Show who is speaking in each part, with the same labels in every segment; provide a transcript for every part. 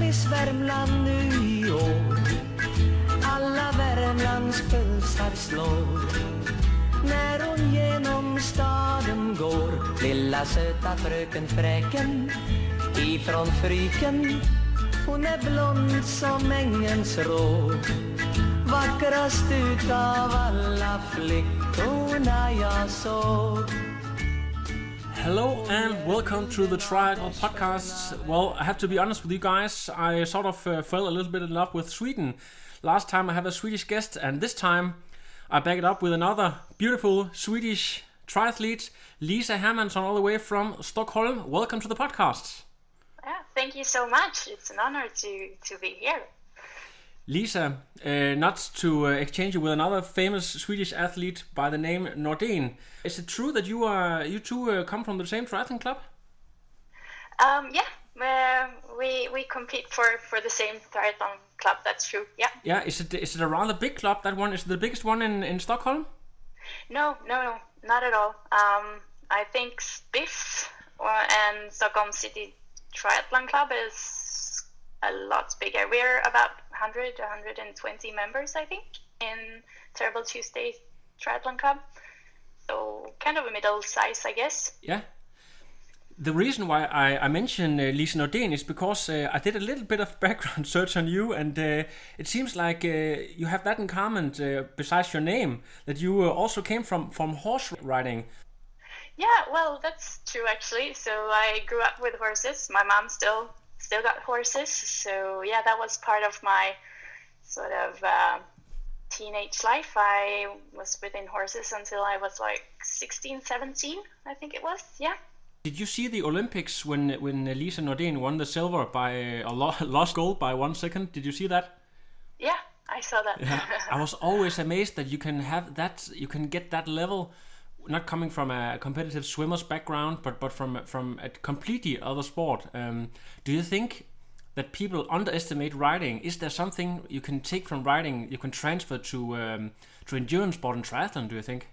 Speaker 1: Miss Värmland nu i år. Alla Värmlands pulsar slår. När hon genom staden går. Lilla söta fröken Fräken Ifrån Fryken. Hon är blond som ängens rå Vackrast utav alla flickorna jag såg.
Speaker 2: Hello and welcome to the Triangle Podcast. Well, I have to be honest with you guys. I sort of uh, fell a little bit in love with Sweden. Last time I have a Swedish guest, and this time I back it up with another beautiful Swedish triathlete, Lisa Hermansson, all the way from Stockholm. Welcome to the podcast.
Speaker 3: Yeah, thank you so much. It's an honor to, to be here.
Speaker 2: Lisa, uh, not to uh, exchange you with another famous Swedish athlete by the name Nordén. Is it true that you are you two uh, come from the same triathlon club?
Speaker 3: Um, yeah, uh, we we compete for, for the same triathlon club. That's true. Yeah.
Speaker 2: Yeah, is it is it a rather big club? That one is it the biggest one in in Stockholm.
Speaker 3: No, no, no, not at all. Um, I think Spiff uh, and Stockholm City Triathlon Club is a lot bigger. We're about 100, 120 members, I think, in Terrible Tuesday Triathlon Club. So kind of a middle size, I guess.
Speaker 2: Yeah. The reason why I, I mention uh, Lisa Nordén is because uh, I did a little bit of background search on you, and uh, it seems like uh, you have that in common, uh, besides your name, that you uh, also came from, from horse riding.
Speaker 3: Yeah, well, that's true actually. So I grew up with horses. My mom still still got horses. So yeah, that was part of my sort of uh, teenage life. I was within horses until I was like 16, 17, I think it was. Yeah.
Speaker 2: Did you see the Olympics when when Lisa Nordén won the silver by a lo- lost gold by one second? Did you see that?
Speaker 3: Yeah, I saw that.
Speaker 2: Yeah, I was always amazed that you can have that, you can get that level, not coming from a competitive swimmer's background, but but from from a completely other sport. Um, do you think that people underestimate riding? Is there something you can take from riding you can transfer to um, to endurance sport and triathlon? Do you think?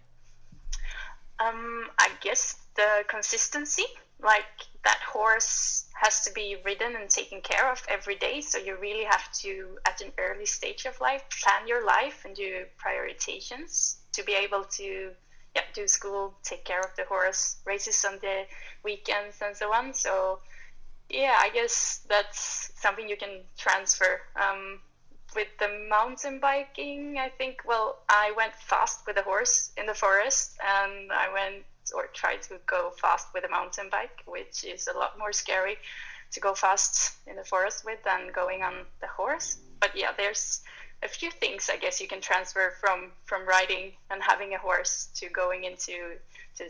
Speaker 3: Um, I guess the consistency, like that horse has to be ridden and taken care of every day. So you really have to, at an early stage of life, plan your life and do prioritizations to be able to yeah, do school, take care of the horse, races on the weekends and so on. So yeah, I guess that's something you can transfer. Um, with the mountain biking, I think, well, I went fast with a horse in the forest and I went or tried to go fast with a mountain bike, which is a lot more scary to go fast in the forest with than going on the horse. But yeah, there's a few things I guess you can transfer from from riding and having a horse to going into to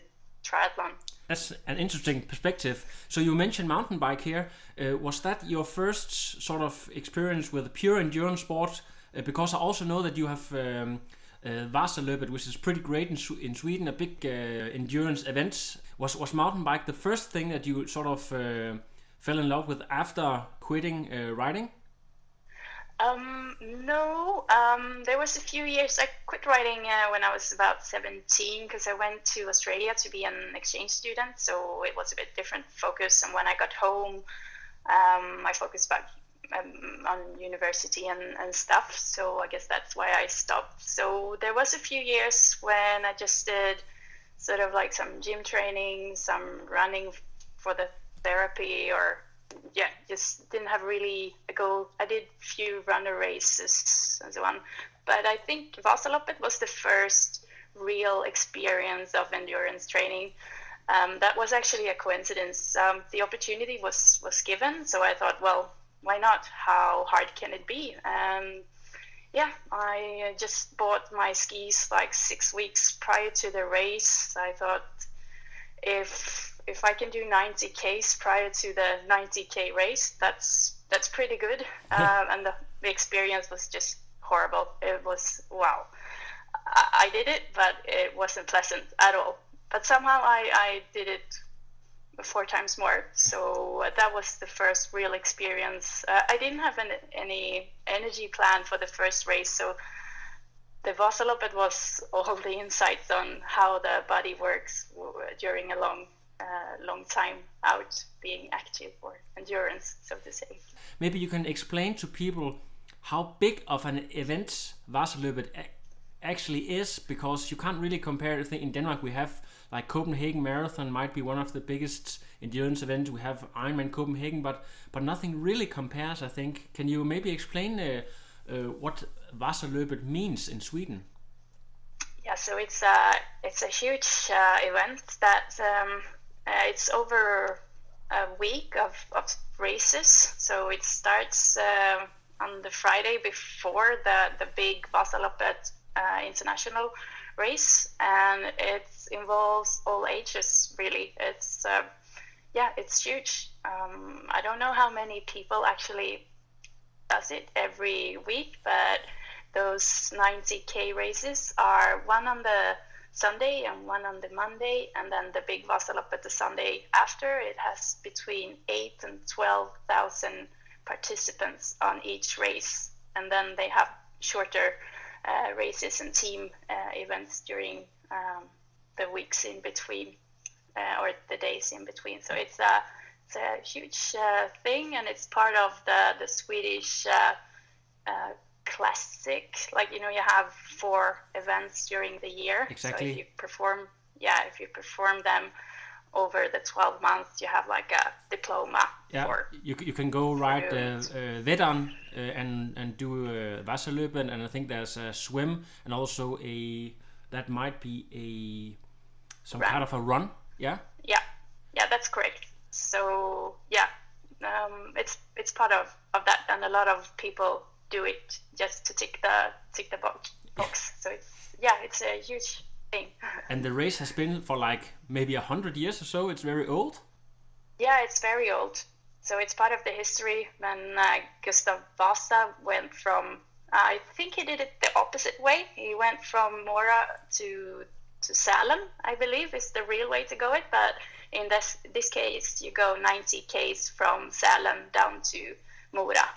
Speaker 3: triathlon.
Speaker 2: That's an interesting perspective. So you mentioned mountain bike here. Uh, was that your first sort of experience with pure endurance sport? Uh, because I also know that you have um, uh, Vasaloppet, which is pretty great in, in Sweden, a big uh, endurance event. Was was mountain bike the first thing that you sort of uh, fell in love with after quitting uh, riding?
Speaker 3: Um, no, um, there was a few years I quit writing uh, when I was about 17 because I went to Australia to be an exchange student, so it was a bit different focus. And when I got home, um, I focused back um, on university and, and stuff. So I guess that's why I stopped. So there was a few years when I just did sort of like some gym training, some running for the therapy or yeah, just didn't have really a goal. I did few runner races and so on, but I think Vasaloppet was the first real experience of endurance training. Um, that was actually a coincidence. Um, the opportunity was was given, so I thought, well, why not? How hard can it be? And yeah, I just bought my skis like six weeks prior to the race. I thought if if I can do 90 Ks prior to the 90K race, that's that's pretty good. um, and the, the experience was just horrible. It was wow. I, I did it, but it wasn't pleasant at all. But somehow I, I did it four times more. So that was the first real experience. Uh, I didn't have an, any energy plan for the first race, so the Vasaloppet was all the insights on how the body works during a long, uh, long time out being active or endurance, so to say.
Speaker 2: Maybe you can explain to people how big of an event Vasaloppet actually is, because you can't really compare. I think in Denmark we have like Copenhagen Marathon might be one of the biggest endurance events. We have Ironman Copenhagen, but but nothing really compares. I think. Can you maybe explain uh, uh, what Vasaloppet means in Sweden?
Speaker 3: Yeah, so it's a it's a huge uh, event that um, uh, it's over a week of, of races. So it starts uh, on the Friday before the the big Vasaloppet uh, international race, and it involves all ages. Really, it's uh, yeah, it's huge. Um, I don't know how many people actually does it every week, but those 90k races are one on the Sunday and one on the Monday, and then the big Vasaloppet the Sunday after. It has between eight and 12,000 participants on each race, and then they have shorter uh, races and team uh, events during um, the weeks in between uh, or the days in between. So it's a it's a huge uh, thing, and it's part of the the Swedish uh, uh, classic. Like you know, you have four events during the year.
Speaker 2: Exactly.
Speaker 3: So if you perform, yeah, if you perform them over the 12 months you have like a diploma
Speaker 2: yeah you, you can go ride uh, uh, Vedan uh, and and do uh, Vasaloppet and I think there's a swim and also a that might be a some
Speaker 3: Run.
Speaker 2: kind of a run yeah
Speaker 3: yeah yeah that's correct so yeah um, it's it's part of, of that and a lot of people do it just to tick the tick the box, box. so it's yeah it's a huge thing.
Speaker 2: And the race has been for like maybe a hundred years or so. It's very old.
Speaker 3: Yeah it's very old. So it's part of the history when uh, Gustav Vasa went from I think he did it the opposite way. He went from Mora to to Sälen I believe is the real way to go it. But in this this case you go 90 k's from Sälen down to Mora.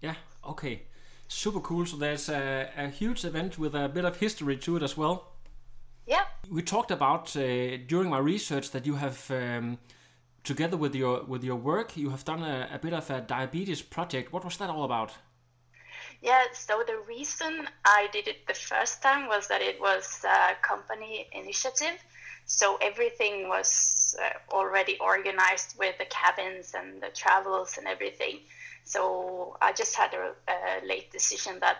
Speaker 2: Yeah okay super cool. So there's a, a huge event with a bit of history to it as well.
Speaker 3: Yeah.
Speaker 2: We talked about uh, during my research that you have um, together with your with your work you have done a, a, bit of a diabetes project. What was that all about?
Speaker 3: Yeah so the reason i did it the first time was that it was a company initiative. So everything was uh, already organized with the cabins and the travels and everything so i just had a, a late decision that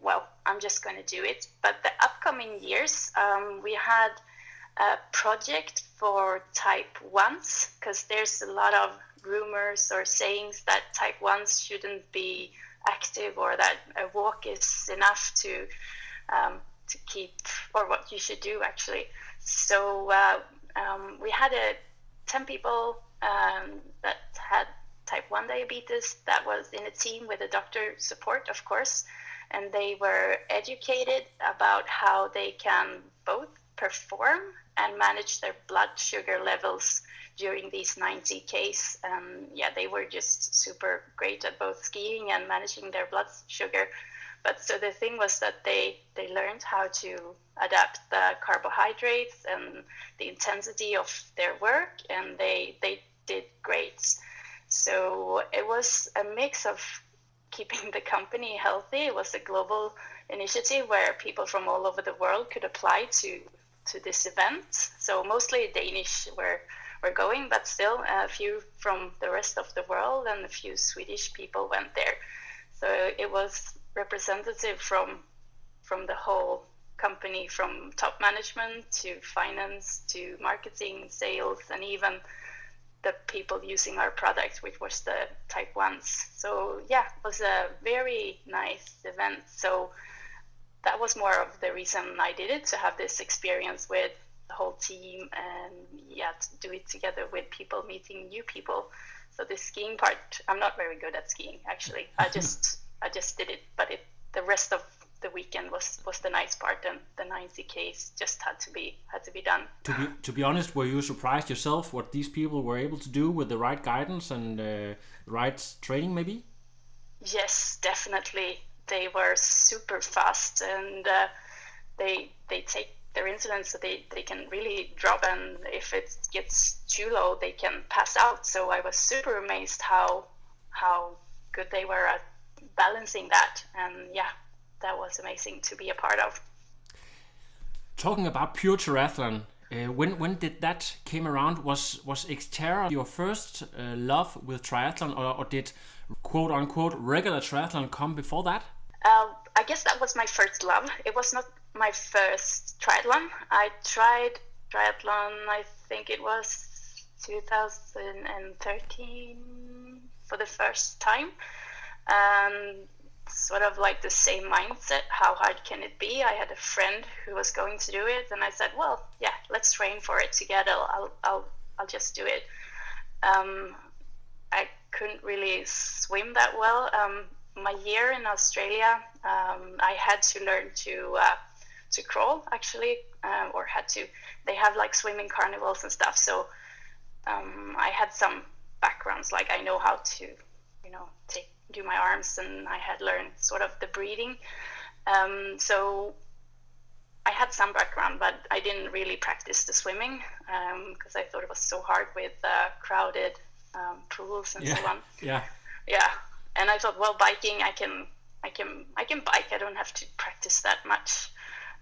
Speaker 3: well, I'm just going to do it. But the upcoming years, um, we had a project for type 1s because there's a lot of rumors or sayings that type 1s shouldn't be active or that a walk is enough to um, to keep or what you should do actually. So uh, um, we had a 10 people um, that had type 1 diabetes that was in a team with a doctor support, of course and they were educated about how they can both perform and manage their blood sugar levels during these 90 Ks. Um, yeah, they were just super great at both skiing and managing their blood sugar. But so the thing was that they, they learned how to adapt the carbohydrates and the intensity of their work, and they, they did great. So it was a mix of keeping the company healthy. It was a global initiative where people from all over the world could apply to to this event. So mostly Danish were were going, but still a few from the rest of the world and a few Swedish people went there. So it was representative from from the whole company, from top management to finance to marketing, sales, and even the people using our product, which was the type ones. So yeah, it was a very nice event. So that was more of the reason I did it to have this experience with the whole team and yeah, to do it together with people, meeting new people. So the skiing part, I'm not very good at skiing actually. I just I just did it, but it the rest of the weekend was was the nice part, and the 90 Ks just had to be had to be done.
Speaker 2: To be to be honest, were you surprised yourself what these people were able to do with the right guidance and uh, right training, maybe?
Speaker 3: Yes, definitely. They were super fast, and uh, they they take their insulin so they, they can really drop and if it gets too low they can pass out so i was super amazed how how good they were at balancing that and yeah that was amazing to be a part of
Speaker 2: talking about pure triathlon uh, when when did that came around was was xterra your first uh, love with triathlon or, or, did quote unquote regular triathlon come before that
Speaker 3: uh, i guess that was my first love it was not my first triathlon. I tried triathlon, I think it was 2013 for the first time. And sort of like the same mindset how hard can it be? I had a friend who was going to do it, and I said, well, yeah, let's train for it together. I'll, I'll, I'll just do it. Um, I couldn't really swim that well. Um, my year in Australia, um, I had to learn to uh, to crawl actually, uh, or had to. They have like swimming carnivals and stuff. So um, I had some backgrounds, like I know how to, you know, take do my arms, and I had learned sort of the breathing. Um, so I had some background, but I didn't really practice the swimming because um, I thought it was so hard with uh, crowded um, pools and
Speaker 2: yeah.
Speaker 3: so on.
Speaker 2: Yeah.
Speaker 3: Yeah, and I thought, well, biking, I can, I can, I can bike. I don't have to practice that much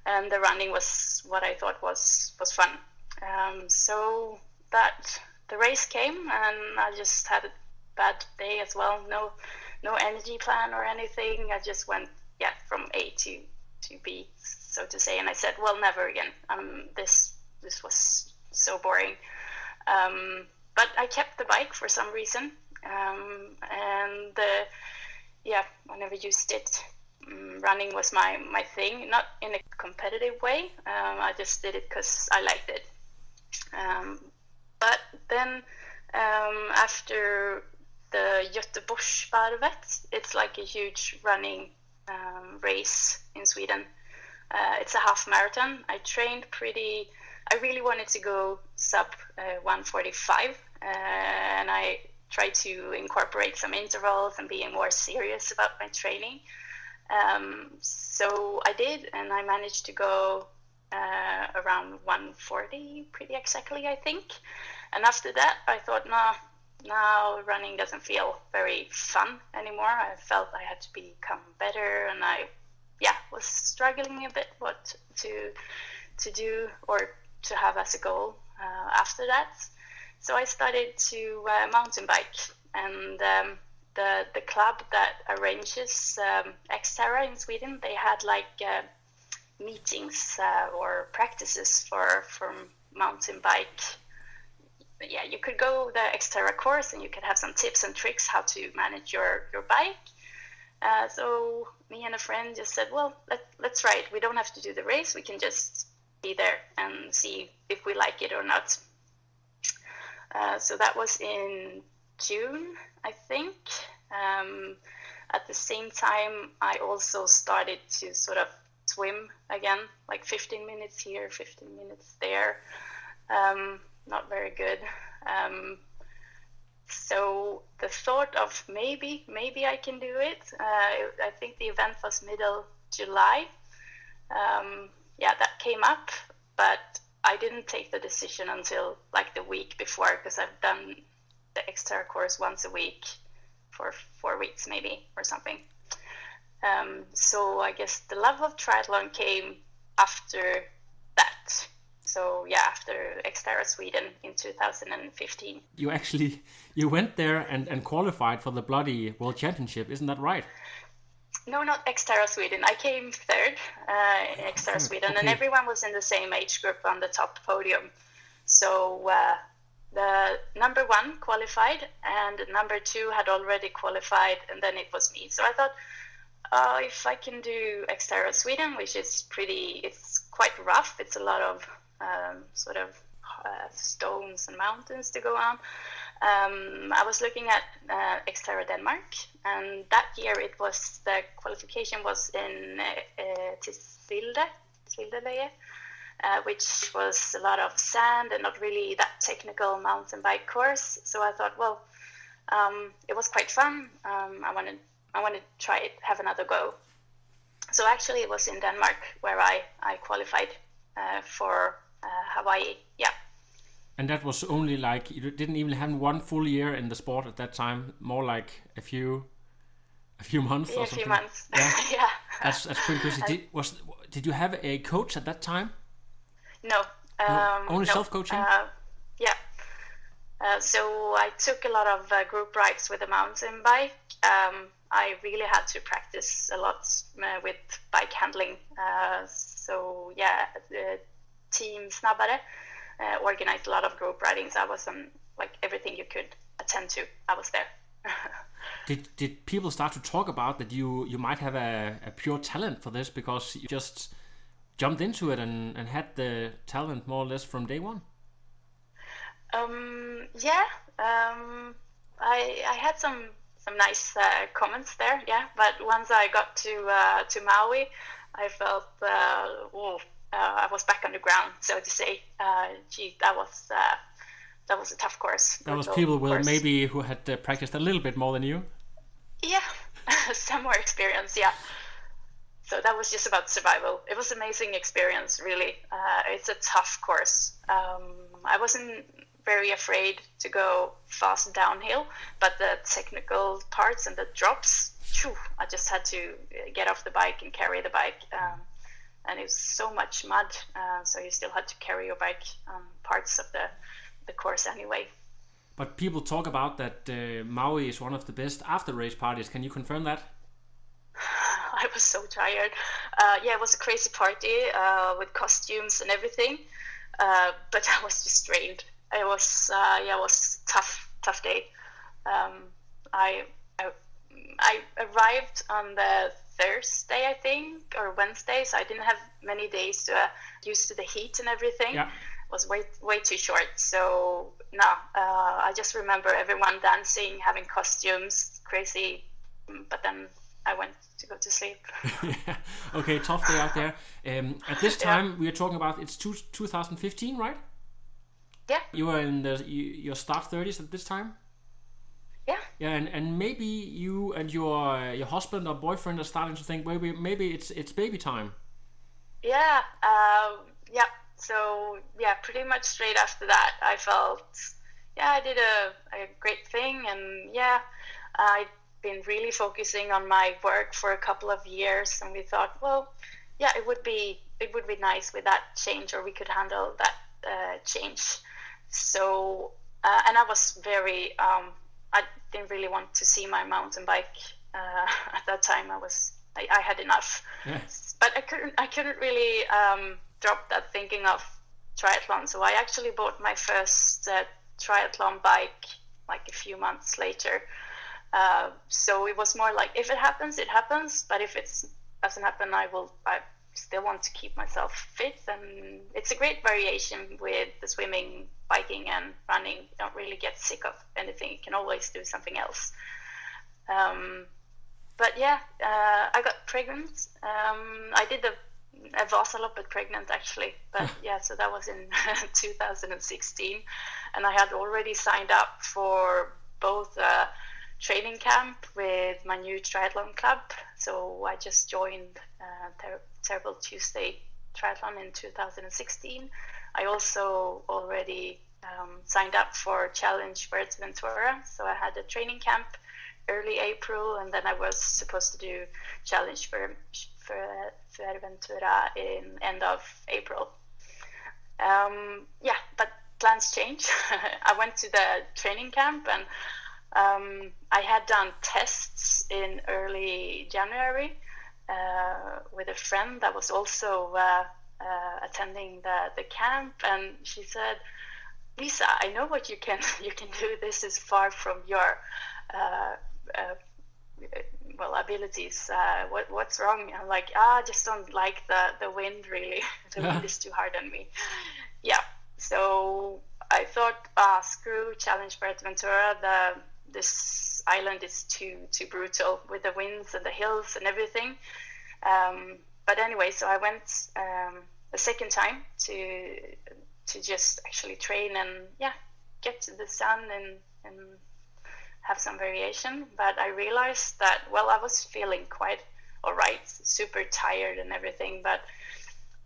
Speaker 3: and the running was what I thought was was fun. Um, so that the race came, and I just had a bad day as well. No, no energy plan or anything. I just went yeah from A to to B, so to say. And I said, well, never again. Um, this this was so boring. Um, but I kept the bike for some reason, um, and uh, yeah, I never used it um, running was my my thing, not in a competitive way. Um, I just did it because I liked it. Um, but then um, after the Göteborgsvarvet, it's like a huge running um, race in Sweden. Uh, it's a half marathon. I trained pretty. I really wanted to go sub uh, 145, uh, and I tried to incorporate some intervals and being more serious about my training. Um, so I did, and I managed to go uh, around 140 pretty exactly, I think. And after that, I thought, no, now running doesn't feel very fun anymore. I felt I had to become better, and I, yeah, was struggling a bit what to to do or to have as a goal uh, after that. So I started to uh, mountain bike, and um, the the club that arranges um, Xterra in Sweden, they had like uh, meetings uh, or practices for for mountain bike. Yeah, you could go the Xterra course and you could have some tips and tricks how to manage your your bike. Uh, so me and a friend just said, well, let, let's it. We don't have to do the race. We can just be there and see if we like it or not. Uh, so that was in June I think. Um, at the same time, I also started to sort of swim again, like 15 minutes here, 15 minutes there. Um, not very good. Um, so the thought of maybe, maybe I can do it. Uh, I think the event was middle July. Um, yeah, that came up, but I didn't take the decision until like the week before because I've done the Xterra course once a week for four weeks maybe or something. Um, so I guess the love of triathlon came after that. So yeah, after Xterra Sweden in 2015.
Speaker 2: You actually you went there and, and qualified for the bloody World Championship, isn't that right?
Speaker 3: No, not Xterra Sweden. I came third uh, in Xterra Sweden, okay. and everyone was in the same age group on the top podium. So uh, the number one qualified and number two had already qualified and then it was me so i thought uh, if i can do xterra sweden which is pretty it's quite rough it's a lot of um, sort of uh, stones and mountains to go on. Um, I was looking at uh, Xterra Denmark, and that year it was the qualification was in uh, Tisvilde, Tisvilde uh, which was a lot of sand and not really that technical mountain bike course. So I thought, well, um, it was quite fun. Um, I wanted I wanted to try it, have another go. So actually, it was in Denmark where I I qualified uh, for Hawaii. Yeah.
Speaker 2: And that was only like you didn't even have one full year in the sport at that time. More like a few, a few months.
Speaker 3: Yeah,
Speaker 2: or
Speaker 3: a few
Speaker 2: something.
Speaker 3: months.
Speaker 2: Yeah.
Speaker 3: yeah.
Speaker 2: That's that's pretty crazy. Did, was did you have a coach at that time?
Speaker 3: No. Um,
Speaker 2: only
Speaker 3: no.
Speaker 2: self-coaching?
Speaker 3: Uh, yeah. Uh, so I took a lot of uh, group rides with a mountain bike. Um, I really had to practice a lot uh, with bike handling. Uh, so yeah, team Snabbare uh, organized a lot of group writings. I was on like everything you could attend to. I was there.
Speaker 2: Did did people start to talk about that you you might have a, a pure talent for this because you just jumped into it and, and had the talent more or less from day one?
Speaker 3: Um, yeah, um, I I had some some nice uh, comments there. Yeah, but once I got to uh, to Maui, I felt uh, oh, I was back on the ground, so to say. Uh, gee, that was uh, that was a tough course.
Speaker 2: That was people with
Speaker 3: course.
Speaker 2: maybe who had uh, practiced a little bit more than you.
Speaker 3: Yeah, some more experience. Yeah. So that was just about survival. It was amazing experience, really. Uh, it's a tough course. Um, I wasn't very afraid to go fast downhill, but the technical parts and the drops, phew, I just had to get off the bike and carry the bike. Um, and it was so much mud, uh, so you still had to carry your bike on parts of the, the course anyway.
Speaker 2: But people talk about that uh, Maui is one of the best after race parties. Can you confirm that?
Speaker 3: I was so tired. Uh, yeah, it was a crazy party uh, with costumes and everything, uh, but I was just drained. It was uh, yeah, it was tough, tough day. Um, I, I I arrived on the Thursday, I think, or Wednesday, so I didn't have many days to uh, used to the heat and everything.
Speaker 2: Yeah.
Speaker 3: It was way way too short. So no, uh, I just remember everyone dancing, having costumes, crazy. But then I went to go to sleep.
Speaker 2: yeah. Okay, tough day out there. Um, at this
Speaker 3: Yeah.
Speaker 2: time, we are talking about it's two, 2015, right?
Speaker 3: Yeah.
Speaker 2: You were in the you, your start 30s at this time.
Speaker 3: Yeah.
Speaker 2: Yeah, and, and maybe you and your your husband or boyfriend are starting to think maybe maybe it's it's baby time.
Speaker 3: Yeah, uh, yeah. So yeah, pretty much straight after that, I felt yeah, I did a, a great thing, and yeah, I'd been really focusing on my work for a couple of years, and we thought, well, yeah, it would be it would be nice with that change, or we could handle that uh, change. So uh, and I was very um, I didn't really want to see my mountain bike uh, at that time. I was I, I had enough
Speaker 2: Yeah.
Speaker 3: but I couldn't I couldn't really um, drop that thinking of triathlon. So I actually bought my first uh, triathlon bike like a few months later. Uh, so it was more like if it happens, it happens. But if it doesn't happen, I will. I still want to keep myself fit, and it's a great variation with the swimming, biking, and running. You don't really get sick of anything. You can always do something else. Um, but yeah, uh, I got pregnant. Um, I did the a Vasaloppet pregnant actually, but yeah, so that was in 2016, and I had already signed up for both a training camp with my new triathlon club. So I just joined uh, Ter- Terrible Tuesday Triathlon in 2016. I also already um, signed up for Challenge Fuerteventura, so I had a training camp early April, and then I was supposed to do challenge for for Fuerteventura in end of April. Um, yeah, but plans change. I went to the training camp and um, I had done tests in early January uh, with a friend that was also uh, uh, attending the, the camp, and she said, "Lisa, I know what you can you can do. This is far from your uh, uh, well abilities. Uh, what what's wrong? I'm like, ah, I just don't like the the wind really. the wind is too hard on me. Yeah so I thought, ah, screw Challenge Fuerteventura. The this island is too too brutal with the winds and the hills and everything. Um, but anyway, so I went um, a second time to to just actually train and yeah, get to the sun and and have some variation. But I realized that well, I was feeling quite alright, super tired and everything, but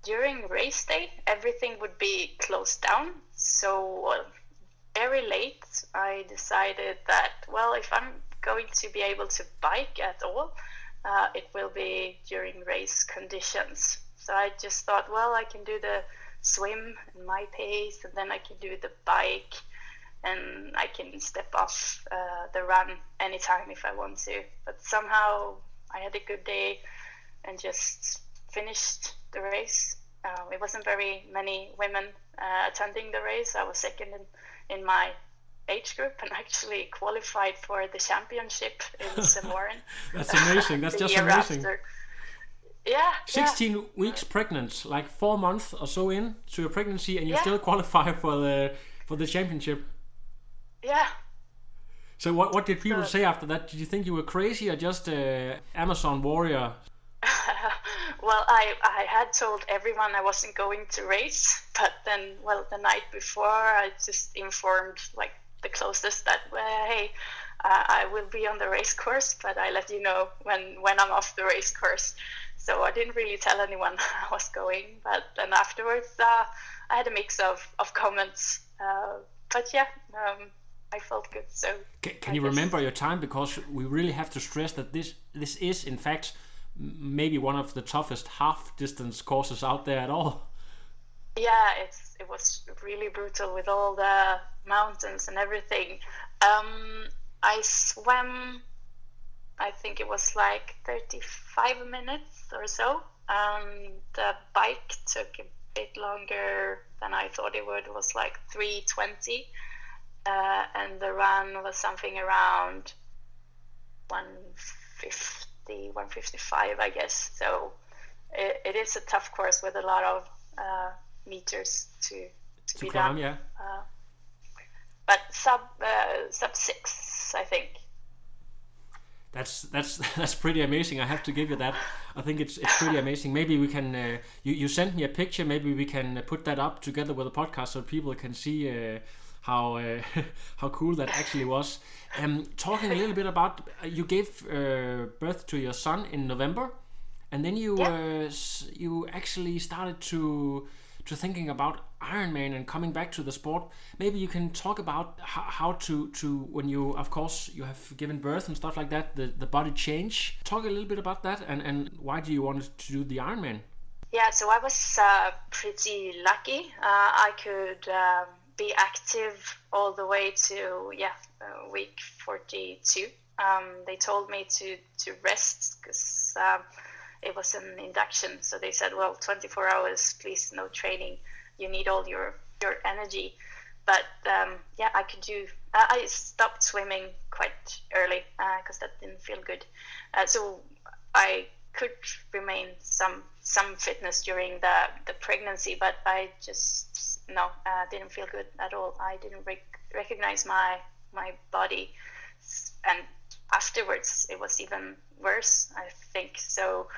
Speaker 3: during race day, everything would be closed down. So very late, I decided that well, if I'm going to be able to bike at all, uh, it will be during race conditions. So I just thought, well, I can do the swim in my pace, and then I can do the bike, and I can step off uh, the run anytime if I want to. But somehow I had a good day and just finished the race. Uh, it wasn't very many women uh, attending the race. I was second in, in my age group and actually qualified for the championship in Samorin.
Speaker 2: That's amazing. That's just amazing.
Speaker 3: After. Yeah.
Speaker 2: 16
Speaker 3: yeah.
Speaker 2: weeks pregnant, like four months or so in to your pregnancy, and you
Speaker 3: Yeah.
Speaker 2: still qualify for the for the championship.
Speaker 3: Yeah.
Speaker 2: So what what did people
Speaker 3: Uh,
Speaker 2: say after that? Did you think you were crazy or just uh, Amazon warrior?
Speaker 3: well, I, I had told everyone I wasn't going to race, but then, well, the night before, I just informed like the closest that, well, hey, uh, I will be on the race course, but I let you know when when I'm off the race course. So I didn't really tell anyone I was going, but then afterwards, uh, I had a mix of of comments. Uh, but yeah, um, I felt good. So
Speaker 2: Can, can you
Speaker 3: guess-
Speaker 2: remember your time? Because we really have to stress that this this is in fact maybe one of the toughest half distance courses out there at all.
Speaker 3: Yeah it's it was really brutal with all the mountains and everything. Um i swam i think it was like 35 minutes or so um the bike took a bit longer than i thought it would. It was like 320 uh, and the run was something around 150 155 i guess. So it, it is a tough course with a lot of uh, meters to to,
Speaker 2: To
Speaker 3: be
Speaker 2: climb,
Speaker 3: done.
Speaker 2: yeah.
Speaker 3: Uh, but sub uh, sub six, I think.
Speaker 2: That's that's that's pretty amazing. I have to give you that. I think it's it's pretty amazing. Maybe we can. Uh, you you sent me a picture. Maybe we can uh, put that up together with the podcast so people can see uh, how uh, how cool that actually was. Um, talking a little bit about uh, you gave uh, birth to your son in November, and then you
Speaker 3: Yeah.
Speaker 2: uh, you actually started to to thinking about Ironman and coming back to the sport. Maybe you can talk about how, to to when you of course you have given birth and stuff like that. The the body change. Talk a little bit about that and and why do you want to do the Ironman?
Speaker 3: Yeah, so I was uh, pretty lucky. Uh, I could um, be active all the way to yeah uh, week 42. Um, they told me to to rest because um, it was an induction. So they said, well, 24 hours, please, no training. You need all your your energy. But um, yeah, I could do. Uh, I stopped swimming quite early because that didn't feel good. Uh, so I could remain some some fitness during the the pregnancy, but I just no uh, didn't feel good at all. I didn't rec- recognize my my body, and afterwards it was even worse. I think so.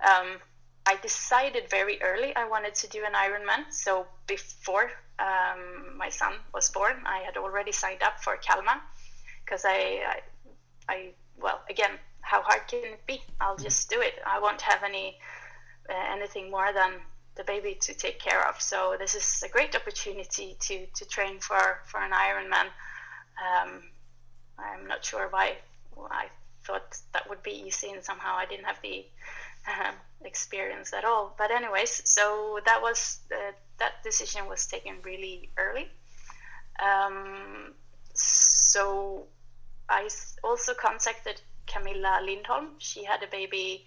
Speaker 3: Um, I decided very early I wanted to do an Ironman. So before um, my son was born, I had already signed up for Kalmar because I, I, I, well, again, how hard can it be? I'll just do it. I won't have any uh, anything more than the baby to take care of. So this is a great opportunity to to train for for an Ironman. Um, I'm not sure why I thought that would be easy, and somehow I didn't have the um, experience at all. But anyways, so that was uh, that decision was taken really early. Um, so I also contacted Camilla Lindholm. She had a baby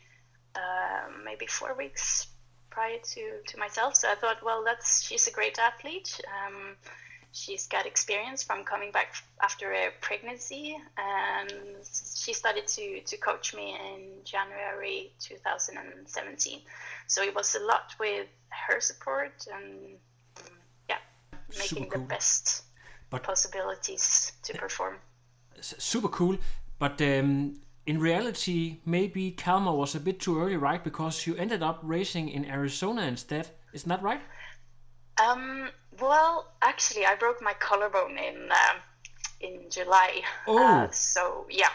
Speaker 3: uh, maybe four weeks prior to, to myself. So I thought, well, that's she's a great athlete. Um, she's got experience from coming back after a pregnancy, and she started to, to coach me in January 2017. So it was a lot with her support and yeah. making
Speaker 2: cool.
Speaker 3: the best
Speaker 2: But-
Speaker 3: possibilities to perform.
Speaker 2: Super cool. But um, in reality, maybe Kalmar was a bit too early, right? Because you ended up racing in Arizona instead. Isn't that right?
Speaker 3: Um, well, actually, I broke my collarbone in um in July.
Speaker 2: Oh.
Speaker 3: Uh, so yeah.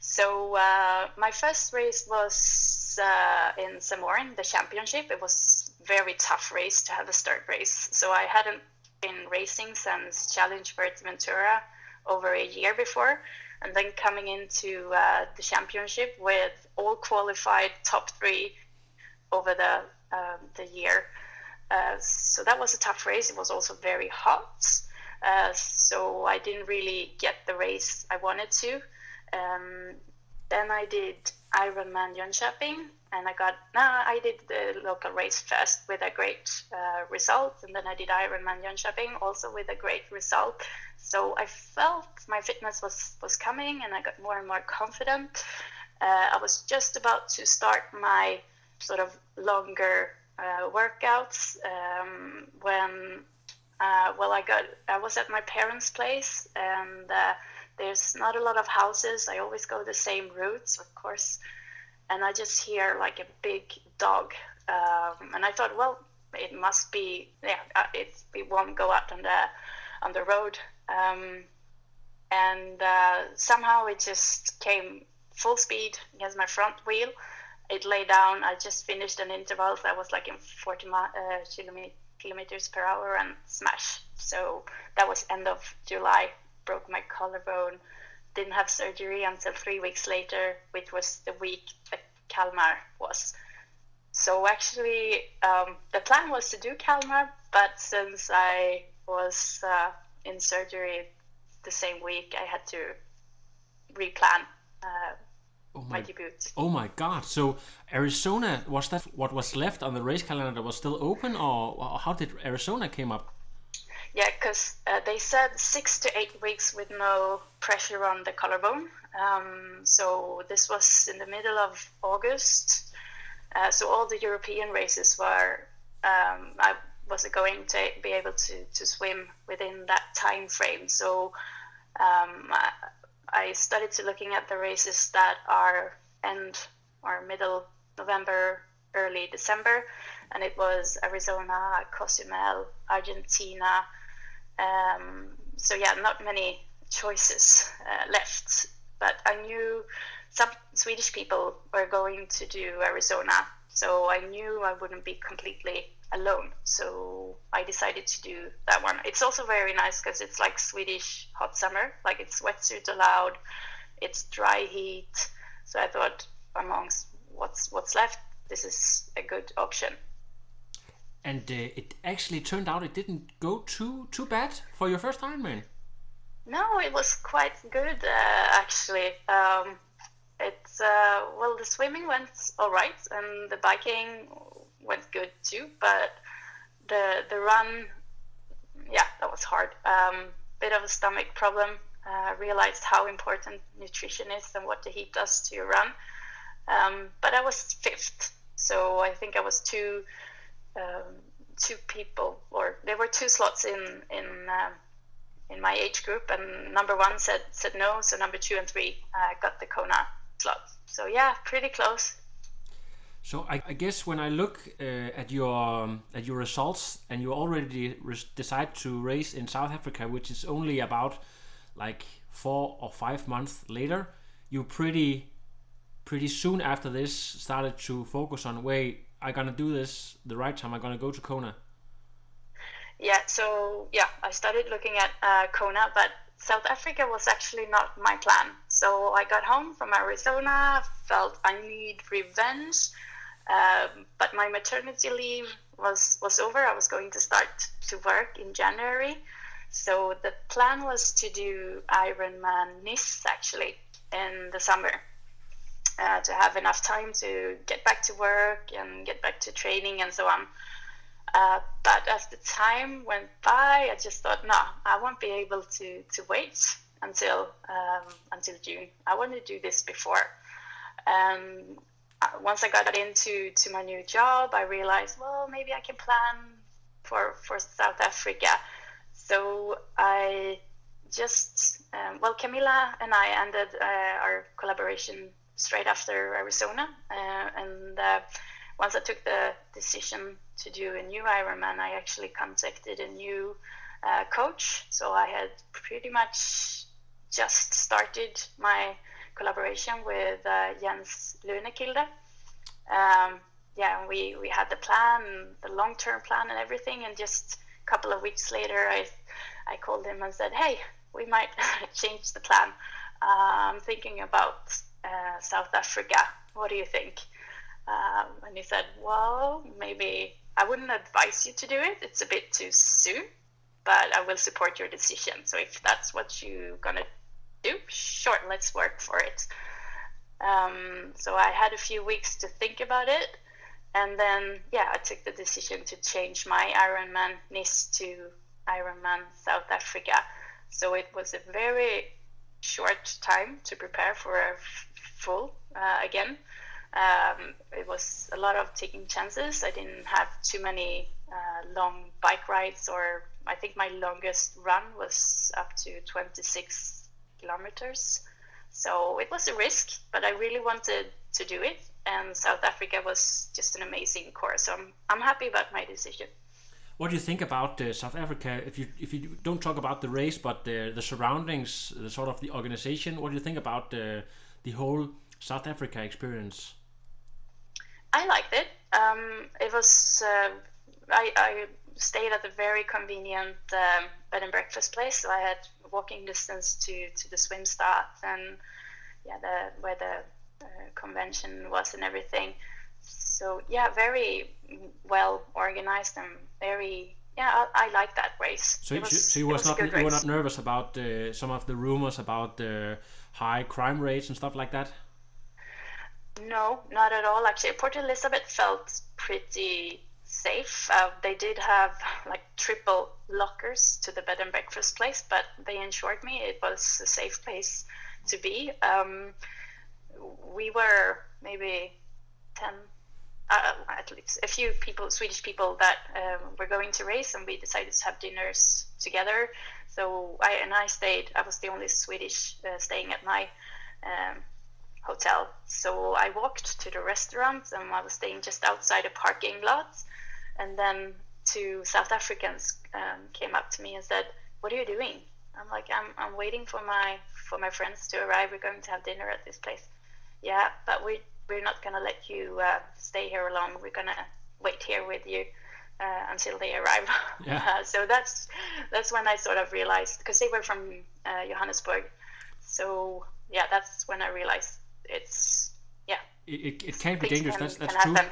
Speaker 3: So uh, my first race was uh, in Samorin, the championship. It was very tough race to have a start race. So I hadn't been racing since Challenge Ventura over a year before, and then coming into uh, the championship with all qualified top three over the um, the year. Uh, so that was a tough race. It was also very hot. Uh, so I didn't really get the race I wanted to. Um, then I did Ironman Jönköping, and I got no, I did the local race first with a great uh, result, and then I did Ironman Jönköping also with a great result. So I felt my fitness was was coming, and I got more and more confident. Uh, I was just about to start my sort of longer uh, workouts um, when uh, well I got I was at my parents' place and uh, there's not a lot of houses. I always go the same routes, of course, and I just hear like a big dog, um, and I thought, well, it must be yeah, uh, it it won't go out on the on the road, um, and uh, somehow it just came full speed against my front wheel. It lay down. I just finished an interval that was like in 40 mi- uh, kilomet- kilometers per hour and smash. So that was end of July. Broke my collarbone. Didn't have surgery until three weeks later, which was the week that Kalmar was. So actually, um, the plan was to do Kalmar, but since I was uh, in surgery the same week, I had to replan uh,
Speaker 2: Oh
Speaker 3: my
Speaker 2: my,
Speaker 3: debut.
Speaker 2: oh my God! So Arizona was that what was left on the race calendar that was still open, or or how did Arizona came up?
Speaker 3: Yeah, because uh, they said six to eight weeks with no pressure on the collarbone. Um, so this was in the middle of August. Uh, so all the European races were, um, I wasn't going to be able to, to swim within that time frame. So um, I, started to looking at the races that are end or middle November, early December, and it was Arizona, Cozumel, Argentina. Um, so yeah, not many choices uh, left, but I knew some Swedish people were going to do Arizona, so I knew I wouldn't be completely alone. So I decided to do that one. It's also very nice because it's like Swedish hot summer, like it's wetsuit allowed, it's dry heat. So I thought amongst what's what's left, this is a good option.
Speaker 2: And uh, it actually turned out it didn't go too too bad for your first Ironman.
Speaker 3: No, it was quite good uh, actually. Um, it's uh, well, the swimming went all right, and the biking went good too. But the the run, yeah, that was hard. Um, bit of a stomach problem. Uh, realized how important nutrition is and what the heat does to your run. Um, but I was fifth, so I think I was two um, two people, or there were two slots in in um, in my age group, and number one said said no, so number two and three uh, got the Kona slot. So yeah, pretty close.
Speaker 2: So I, I guess when I look uh, at your um, at your results, and you already decide to race in South Africa, which is only about like four or five months later, you pretty pretty soon after this started to focus on wait, I gonna do this the right time. I'm gonna go to Kona.
Speaker 3: Yeah, so yeah, I started looking at uh, Kona, but South Africa was actually not my plan. So I got home from Arizona, felt I need revenge, um, but my maternity leave was was over. I was going to start to work in January, so the plan was to do Ironman Nice actually in the summer. Uh, to have enough time to get back to work and get back to training and so on. Uh, but as the time went by, I just thought, no, I won't be able to, to wait until um, until June. I want to do this before. Um, once I got into to my new job, I realized, well, maybe I can plan for for South Africa. so I just um, well, Camilla and I ended uh, our collaboration straight after Arizona, uh, and uh, once I took the decision to do a new Ironman, I actually contacted a new uh, coach. So I had pretty much just started my collaboration with uh, Jens Lunekilde. Um, yeah, we, we had the plan, the long term plan, and everything. And just a couple of weeks later, I I called him and said, "Hey, we might change the plan. Uh, I'm thinking about uh, South Africa. What do you think?" Um, and he said, "Well, maybe I wouldn't advise you to do it. It's a bit too soon, but I will support your decision. So if that's what you're gonna do, sure, let's work for it." Um, so I had a few weeks to think about it, and then yeah, I took the decision to change my Ironman Nice to Ironman South Africa. So it was a very short time to prepare for a full uh, again. Um, it was a lot of taking chances. I didn't have too many uh, long bike rides, or I think my longest run was up to 26 kilometers. So it was a risk, but I really wanted to do it. And South Africa was just an amazing course. So I'm, I'm happy about my decision.
Speaker 2: What do you think about uh, South Africa? If you if you don't talk about the race, but the the surroundings, the sort of the organization, what do you think about the the whole South Africa experience?
Speaker 3: I liked it. Um, it was uh, I, I stayed at a very convenient um, bed and breakfast place, so I had walking distance to to the swim start and yeah, the where the uh, convention was and everything. So yeah, very well organized and very yeah, I, I like that race.
Speaker 2: So, was, so you was, was not you were not nervous about uh, some of the rumors about the high crime rates and stuff like that.
Speaker 3: No, not at all. Actually, Port Elizabeth felt pretty safe. Uh, they did have like triple lockers to the bed and breakfast place, but they assured me it was a safe place to be. Um, we were maybe 10, uh, at least a few people, Swedish people that um, were going to race, and we decided to have dinners together. So I and I stayed. I was the only Swedish uh, staying at my um, hotel. So I walked to the restaurant, and I was staying just outside a parking lot. And then two South Africans um, came up to me and said, "What are you doing?" I'm like, "I'm I'm waiting for my for my friends to arrive. We're going to have dinner at this place." Yeah, but we we're not gonna let you uh, stay here alone. We're gonna wait here with you uh, until they arrive.
Speaker 2: Yeah.
Speaker 3: Uh, so that's that's when I sort of realized because they were from uh, Johannesburg. So yeah, that's when I realized it's yeah.
Speaker 2: It, it, it can be dangerous. Can, that's that's true. Happen.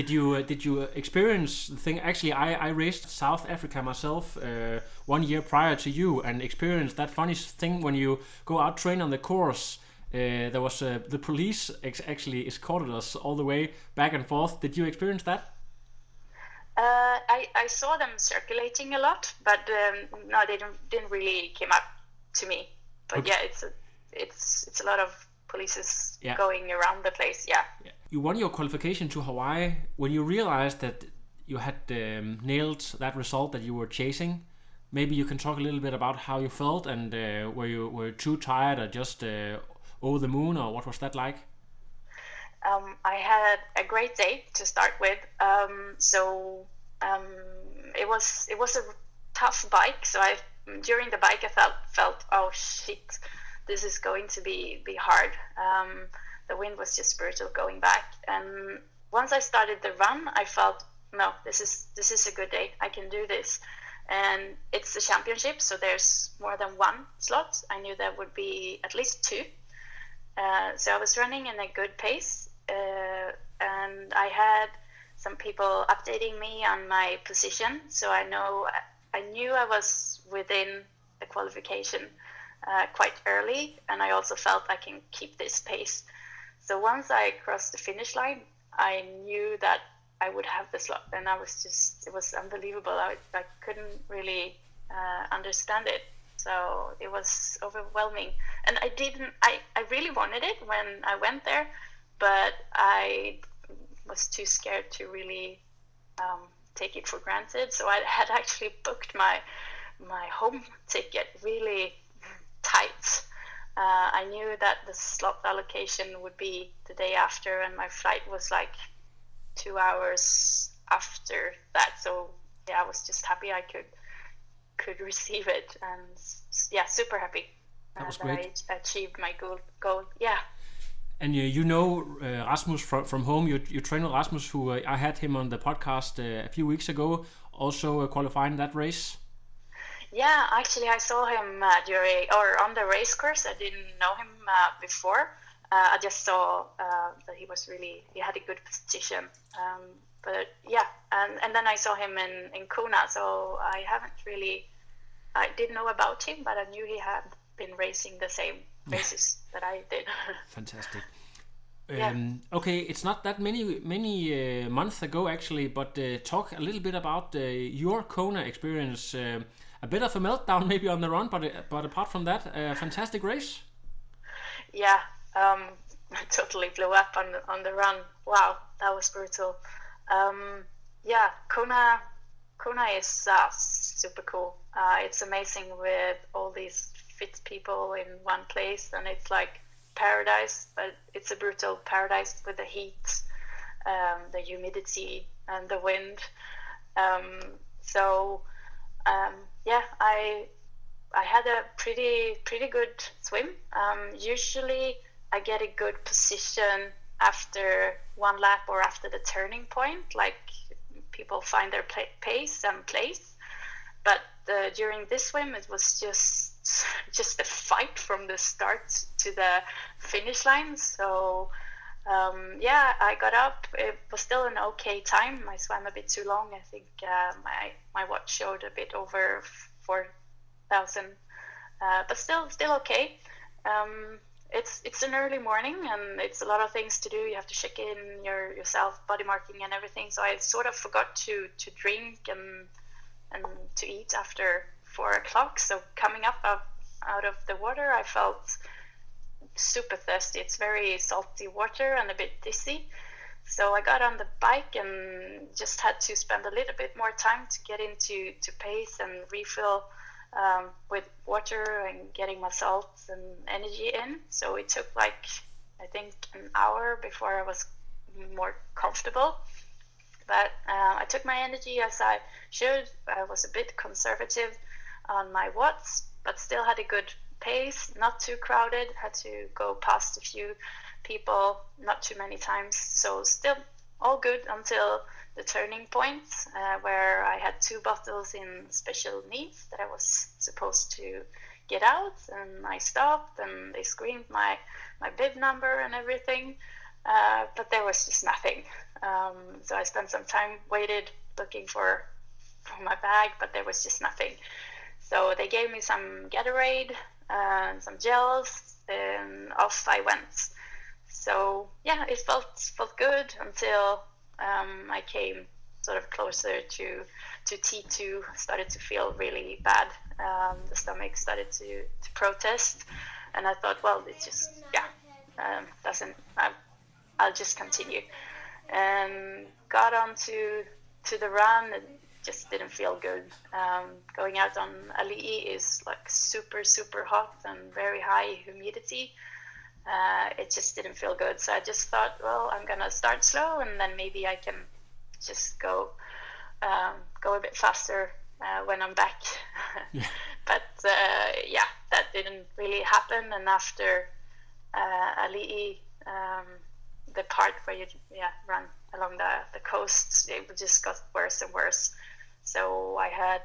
Speaker 2: Did you uh, did you experience the thing? Actually, I, I raced South Africa myself uh, one year prior to you and experienced that funny thing when you go out train on the course uh, there was uh, the police ex- actually escorted us all the way back and forth. Did you experience that?
Speaker 3: Uh, I, I saw them circulating a lot, but um, no, they didn't, didn't really came up to me. But okay. yeah, it's a, it's it's a lot of polices yeah. going around the place. Yeah.
Speaker 2: yeah. You won your qualification to Hawaii when you realized that you had um, nailed that result that you were chasing. Maybe you can talk a little bit about how you felt and uh, were you were too tired or just uh, over the moon, or what was that like?
Speaker 3: Um, I had a great day to start with. Um, so um, it was it was a tough bike. So I during the bike I felt felt oh shit, this is going to be be hard. Um, the wind was just brutal going back, and once I started the run, I felt no, this is this is a good day. I can do this. And it's a championship, so there's more than one slot. I knew there would be at least two uh, so I was running in a good pace, uh, and I had some people updating me on my position. So I know I knew I was within the qualification uh, quite early, and I also felt I can keep this pace. So once I crossed the finish line, I knew that I would have the slot, and I was just it was unbelievable. I, I couldn't really uh, understand it. So it was overwhelming. And I didn't, I, I really wanted it when I went there, but I was too scared to really um, take it for granted. So I had actually booked my my home ticket really tight. Uh, I knew that the slot allocation would be the day after, and my flight was like two hours after that. So yeah, I was just happy I could could receive it, and yeah, super happy.
Speaker 2: That was great.
Speaker 3: I achieved my goal. Goal, yeah.
Speaker 2: And you, you know uh, Rasmus from, from home. You, you train with Rasmus, who uh, I had him on the podcast uh, a few weeks ago, also uh, qualifying that race.
Speaker 3: Yeah, actually, I saw him uh, during or on the race course. I didn't know him uh, before. I just saw that he was really he had a good position. Um, but yeah, and and then I saw him in in Kona. So I haven't really I didn't know about him, but I knew he had been racing the same races that I did.
Speaker 2: Fantastic. Yeah. Um, okay, it's not that many many uh, months ago actually, but uh, talk a little bit about uh, your Kona experience. Uh, a bit of a meltdown maybe on the run, but uh, but apart from that, a fantastic race.
Speaker 3: Yeah, um, totally blew up on the, on the run. Wow, that was brutal. Um, yeah, Kona Kona is uh, super cool. it's amazing with all these fit people in one place, and it's like paradise, but it's a brutal paradise with the heat, um, the humidity, and the wind. Um, so um, yeah, I I had a pretty pretty good swim. Um, usually, I get a good position after one lap or after the turning point, like people find their pace and place. But uh, during this swim, it was just just a fight from the start to the finish line. So um, yeah, I got up. It was still an okay time. I swam a bit too long. I think uh, my my watch showed a bit over four thousand, uh, but still still okay. Um, it's it's an early morning and it's a lot of things to do. You have to check in your yourself, body marking and everything. So I sort of forgot to to drink and and to eat after four o'clock. So coming up out, out of the water, I felt super thirsty. It's very salty water and a bit dizzy. So I got on the bike and just had to spend a little bit more time to get into to pace and refill um, with water and getting my salts and energy in. So it took like I think an hour before I was more comfortable. But uh, I took my energy as I should. I was a bit conservative on my watts, but still had a good pace, not too crowded. Had to go past a few people, not too many times. So still all good until the turning point uh, where I had two bottles in special needs that I was supposed to get out, and I stopped, and they screamed my my bib number and everything, uh, but there was just nothing. Um, so I spent some time waited looking for for my bag, but there was just nothing. So they gave me some Gatorade and some gels, and off I went. So yeah, it felt felt good until um, I came sort of closer to to T2. Started to feel really bad. Um, the stomach started to, to protest, and I thought, well, it just yeah um, doesn't. I, I'll just continue, and got onto to to the run. And, just didn't feel good. Um, going out on Ali'i is like super, super hot and very high humidity. Uh, it just didn't feel good. So I just thought, well, I'm gonna start slow and then maybe I can just go um, go a bit faster uh, when I'm back. yeah. But uh, yeah, that didn't really happen. And after uh, Ali'i, um, the part where you yeah run along the, the coast, it just got worse and worse. So I had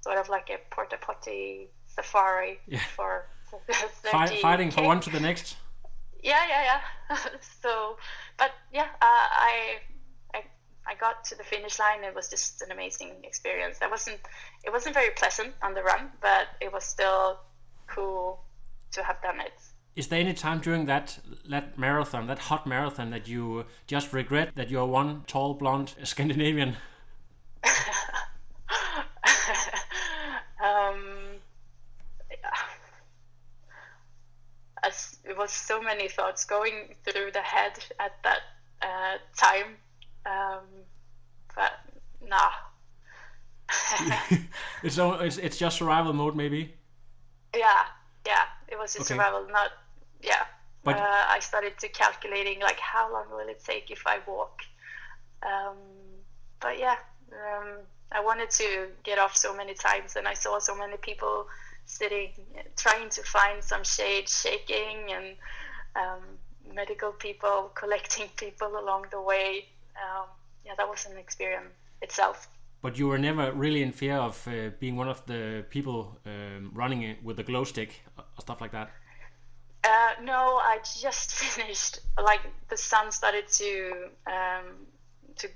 Speaker 3: sort of like a porta potty safari yeah. for,
Speaker 2: Fight, fighting from one to the next.
Speaker 3: Yeah, yeah, yeah. so, but yeah, uh, I, I I got to the finish line. It was just an amazing experience. That wasn't it wasn't very pleasant on the run, but it was still cool to have done it.
Speaker 2: Is there any time during that that marathon, that hot marathon, that you just regret that you're one tall blonde Scandinavian?
Speaker 3: um, as it was so many thoughts going through the head at that uh, time, um, but nah,
Speaker 2: it's, o- it's it's just survival mode, maybe.
Speaker 3: Yeah, yeah. It was a
Speaker 2: Okay.
Speaker 3: survival, not yeah.
Speaker 2: But-
Speaker 3: uh, I started to calculating like how long will it take if I walk. Um, but yeah, um, I wanted to get off so many times, and I saw so many people sitting, trying to find some shade, shaking, and um, medical people collecting people along the way. Um, yeah, that was an experience itself.
Speaker 2: But you were never really in fear of uh, being one of the people um, running it with a glow stick or stuff like that.
Speaker 3: Uh, no, I just finished. Like the sun started to um, to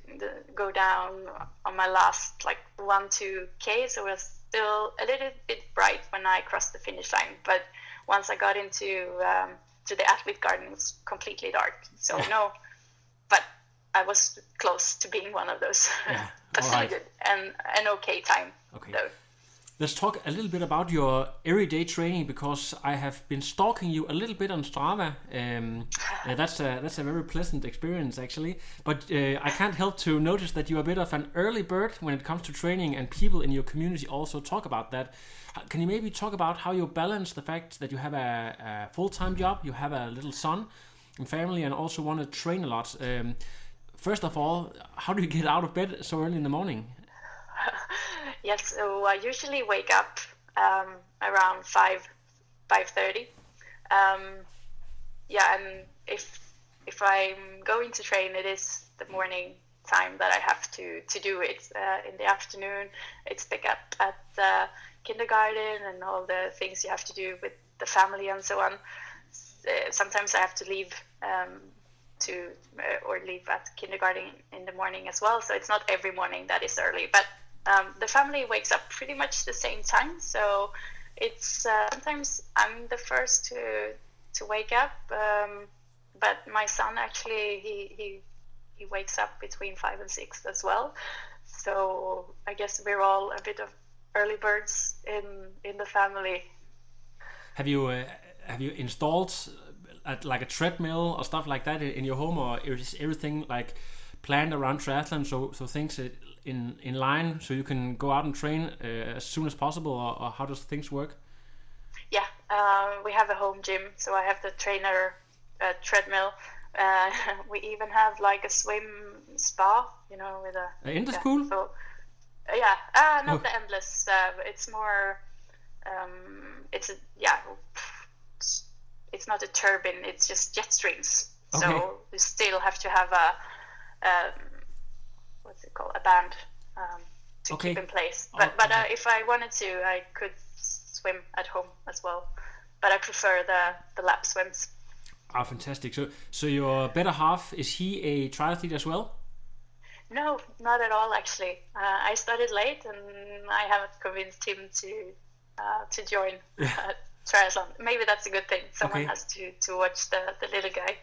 Speaker 3: go down on my last like one two k, so it was still a little bit bright when I crossed the finish line. But once I got into um, to the athlete garden, it was completely dark. So no, but I was close to being one of those.
Speaker 2: Yeah,
Speaker 3: but still good and an okay time.
Speaker 2: Okay.
Speaker 3: Though.
Speaker 2: Let's talk a little bit about your everyday training because I have been stalking you a little bit on Strava. Um, uh, that's a that's a very pleasant experience actually. But uh, I can't help to notice that you're a bit of an early bird when it comes to training, and people in your community also talk about that. Can you maybe talk about how you balance the fact that you have a, a full time job, you have a little son and family, and also want to train a lot? Um, first of all, how do you get out of bed so early in the morning?
Speaker 3: Yes, so I usually wake up um, around five five thirty. Um, yeah, and if if I'm going to train, it is the morning time that I have to to do it. Uh, in the afternoon, it's pick up at the kindergarten and all the things you have to do with the family and so on. Uh, Sometimes I have to leave um, to uh, or leave at kindergarten in the morning as well. So it's not every morning that is early, but um, the family wakes up pretty much the same time. So it's uh, sometimes I'm the first to to wake up, um, but my son actually he, he he wakes up between five and six as well. So I guess we're all a bit of early birds in in the family.
Speaker 2: Have you uh, have you installed uh, at like a treadmill or stuff like that in your home, or is everything like planned around triathlon? So so things uh, in in line, so you can go out and train uh, as soon as possible, or, or how does things work?
Speaker 3: Yeah, uh, we have a home gym, so I have the trainer uh, treadmill. Uh, we even have like a swim spa, you know, with a
Speaker 2: Uh, in the
Speaker 3: yeah,
Speaker 2: school?
Speaker 3: So, uh, yeah, uh, not
Speaker 2: Oh.
Speaker 3: the endless. Uh, it's more. Um, it's a yeah. It's, it's not a turbine. It's just jet streams.
Speaker 2: Okay.
Speaker 3: So you still have to have a um, what's it called? A band um, to
Speaker 2: Okay.
Speaker 3: keep in place.
Speaker 2: Oh,
Speaker 3: But but uh, if I wanted to, I could swim at home as well. But I prefer the the lap swims.
Speaker 2: Ah, fantastic. So so your better half is he a triathlete as well?
Speaker 3: No, not at all. Actually, uh, I started late, and I haven't convinced him to uh, to join uh, triathlon. Maybe that's a good thing. Someone
Speaker 2: Okay.
Speaker 3: has to to watch the the little guy.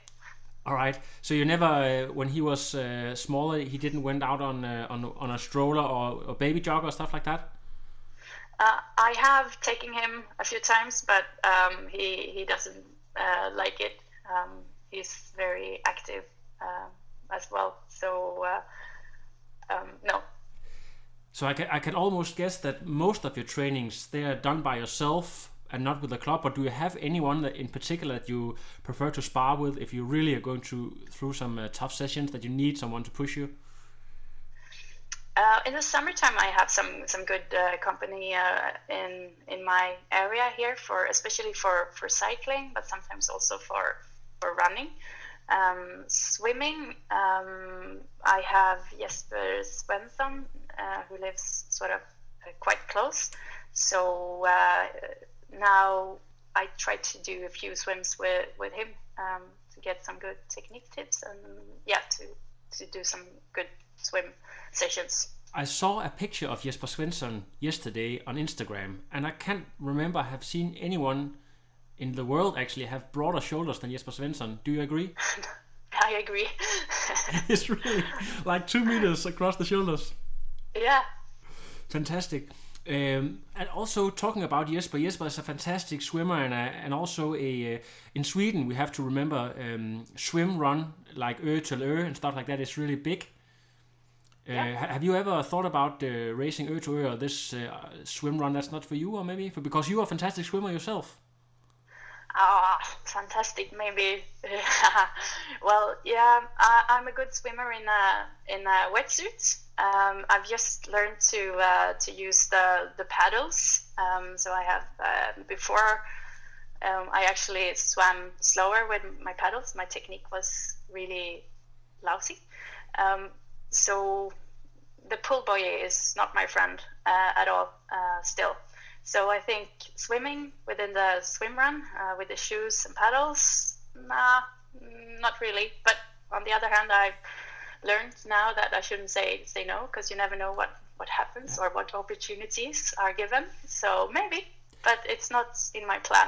Speaker 2: All right. So you never, uh, when he was uh, smaller, he didn't went out on uh, on on a stroller or, or baby jog or stuff like that.
Speaker 3: Uh, I have taken him a few times, but um, he he doesn't uh, like it. Um, he's very active um, as well, so uh, um, no.
Speaker 2: So I can I can almost guess that most of your trainings they are done by yourself and not with the club. But do you have anyone that in particular that you prefer to spar with if you really are going through some uh, tough sessions that you need someone to push you?
Speaker 3: Uh, in the summertime, I have some some good uh, company uh, in in my area here for especially for for cycling, but sometimes also for for running. Um, swimming, um, I have Jesper Svensson, uh, who lives sort of uh, quite close. So uh, now I try to do a few swims with with him um, to get some good technique tips and yeah, to to do some good swim sessions.
Speaker 2: I saw a picture of Jesper Svensson yesterday on Instagram, and I can't remember have seen anyone in the world actually have broader shoulders than Jesper Svensson. Do you agree?
Speaker 3: I agree.
Speaker 2: it's really like two meters across the shoulders.
Speaker 3: yeah,
Speaker 2: Fantastic. Um, and also talking about Jesper, Jesper is a fantastic swimmer, and a, and also a uh, in Sweden we have to remember um, swim run like Ö till Ö and stuff like that is really big. Uh, Have you ever thought about uh, racing Ø to Ø or this uh, swim run that's not for you, or maybe for, because you're a fantastic swimmer yourself?
Speaker 3: Ah, fantastic. Maybe. well, yeah, I, I'm a good swimmer in a in a wetsuit. Um, I've just learned to uh, to use the the paddles. Um, so I have uh, before. Um, I actually swam slower with my paddles. My technique was really lousy. Um, so the pull buoy is not my friend uh, at all uh, still. So I think swimming within the swim run uh, with the shoes and paddles, nah, not really. But on the other hand, I've learned now that I shouldn't say say no because you never know what what happens or what opportunities are given. So maybe, but it's not in my plan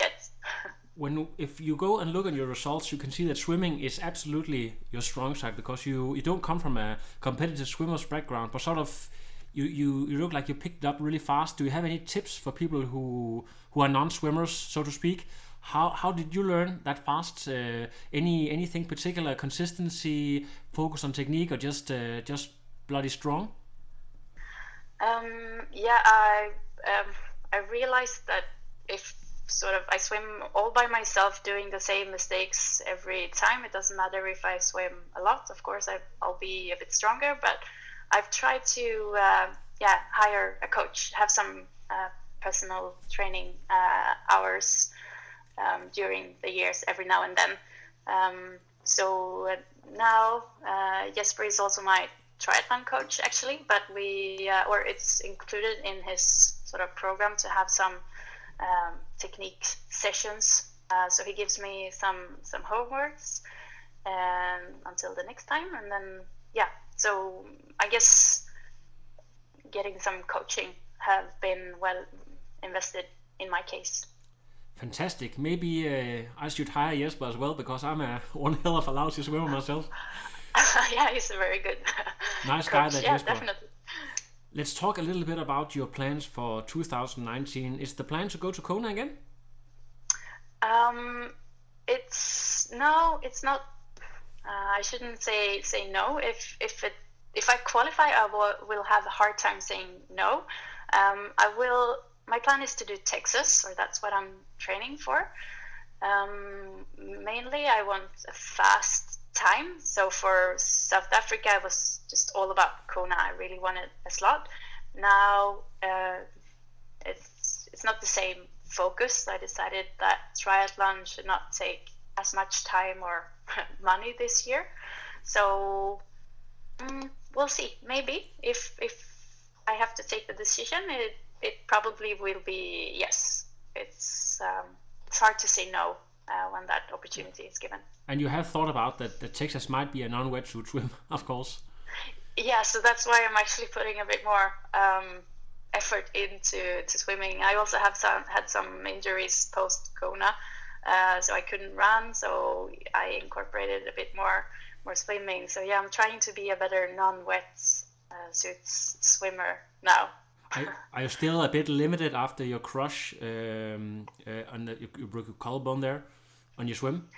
Speaker 3: yet.
Speaker 2: when if you go and look at your results, you can see that swimming is absolutely your strong side because you you don't come from a competitive swimmer's background, but sort of you, you, you look like you picked up really fast. Do you have any tips for people who who are non-swimmers, so to speak? How how did you learn that fast? Uh, any anything particular? Consistency, focus on technique, or just uh, just bloody strong?
Speaker 3: Um, yeah, I um, I realized that if sort of I swim all by myself, doing the same mistakes every time, it doesn't matter if I swim a lot. Of course, I, I'll be a bit stronger, but I've tried to uh, yeah hire a coach, have some uh, personal training uh, hours um, during the years every now and then. Um, so uh, now uh, Jesper is also my triathlon coach actually, but we uh, or it's included in his sort of program to have some um, technique sessions. so he gives me some some homeworks um, until the next time, and then yeah, so I guess getting some coaching have been well invested in my case.
Speaker 2: Fantastic. Maybe uh, I should hire Jesper as well because I'm a one hell of a lousy swimmer myself.
Speaker 3: yeah, he's a very good
Speaker 2: nice guy.
Speaker 3: That
Speaker 2: yeah,
Speaker 3: Jesper. definitely.
Speaker 2: Let's talk a little bit about your plans for 2019. Is the plan to go to Kona again?
Speaker 3: Um, it's no, it's not uh, I shouldn't say say no. If if it if I qualify, I will, will have a hard time saying no. Um, I will. My plan is to do Texas, or that's what I'm training for. Um, mainly, I want a fast time. So for South Africa, I was just all about Kona. I really wanted a slot. Now uh, it's it's not the same focus. I decided that triathlon should not take as much time or money this year. So mm, we'll see. Maybe if if I have to take the decision, it it probably will be yes. It's um, it's hard to say no uh, when that opportunity is given.
Speaker 2: And you have thought about that, that Texas might be a non-wetsuit swim, of course.
Speaker 3: Yeah, so that's why I'm actually putting a bit more um, effort into to swimming. I also have some had some injuries post Kona, uh, so I couldn't run. So I incorporated a bit more more swimming. So yeah, I'm trying to be a better non-wet uh, suits swimmer now.
Speaker 2: Are, you still a bit limited after your crush um, uh, on the, you, broke your collarbone there on your swim?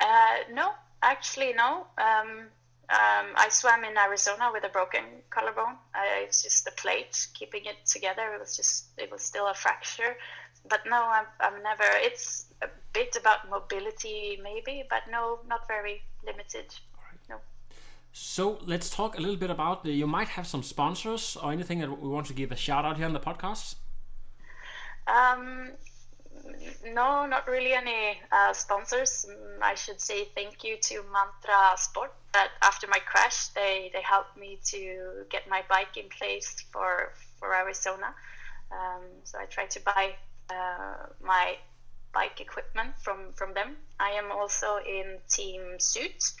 Speaker 3: Uh, no, actually no. Um, um, I swam in Arizona with a broken collarbone. it's just the plate keeping it together. It was just it was still a fracture but no, I'm, I'm never. It's a bit about mobility, maybe, but no, not very limited.
Speaker 2: So let's talk a little bit about. The, you might have some sponsors or anything that we want to give a shout out here on the podcast.
Speaker 3: Um, no, not really any uh, sponsors. Mm, I should say thank you to Mantra Sport. That after my crash, they they helped me to get my bike in place for for Arizona. Um, so I tried to buy uh, my bike equipment from from them. I am also in Team Zoot.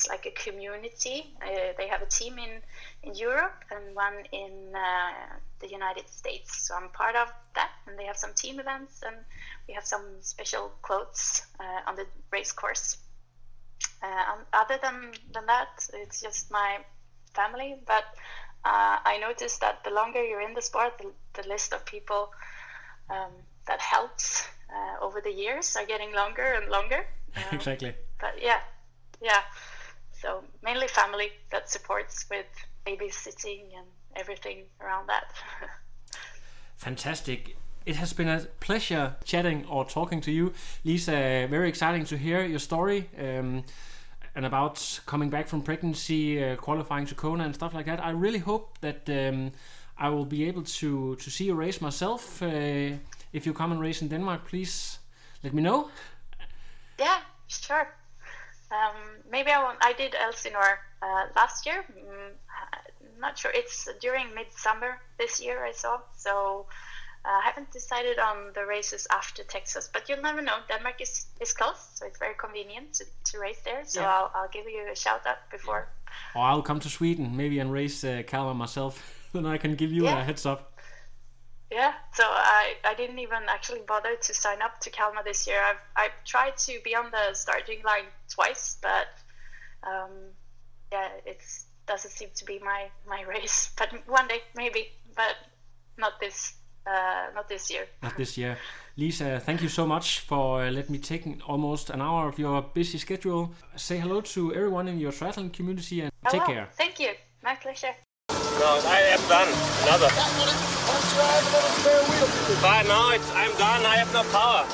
Speaker 3: It's like a community. Uh, they have a team in in Europe and one in uh, the United States. So I'm part of that, and they have some team events and we have some special quotes uh, on the race course. Uh, other than than that, it's just my family. But uh, I noticed that the longer you're in the sport, the, the list of people um, that helps uh, over the years are getting longer and longer.
Speaker 2: Um, exactly.
Speaker 3: But yeah, yeah. So mainly family that supports with babysitting and everything around that.
Speaker 2: Fantastic. It has been a pleasure chatting or talking to you, Lisa. Very exciting to hear your story um, and about coming back from pregnancy, uh, qualifying to Kona and stuff like that. I really hope that um, I will be able to to see you race myself. Uh, if you come and race in Denmark, please let me know.
Speaker 3: Yeah, sure. Um, maybe I won't. I did Elsinore uh, last year. Mm, not sure. It's during midsummer this year. I saw so. Uh, I haven't decided on the races after Texas, but you'll never know. Denmark is, is close, so it's very convenient to, to race there. So
Speaker 2: Yeah.
Speaker 3: I'll, I'll give you a shout out before.
Speaker 2: Or I'll come to Sweden maybe and race uh, Kalmar myself. then I can give you a heads up.
Speaker 3: Yeah, so I, I didn't even actually bother to sign up to Kalmar this year. I've, I've tried to be on the starting line twice, but um, yeah, it doesn't seem to be my, my race. But one day, maybe, but not this uh, not this year.
Speaker 2: Not this year. Lisa, thank you so much for uh, letting me take almost an hour of your busy schedule. Say hello to everyone in your triathlon community and take
Speaker 3: Hello.
Speaker 2: care.
Speaker 3: Thank you. My pleasure.
Speaker 4: No, I am done. Another. But no, it's, I'm done. I have no power.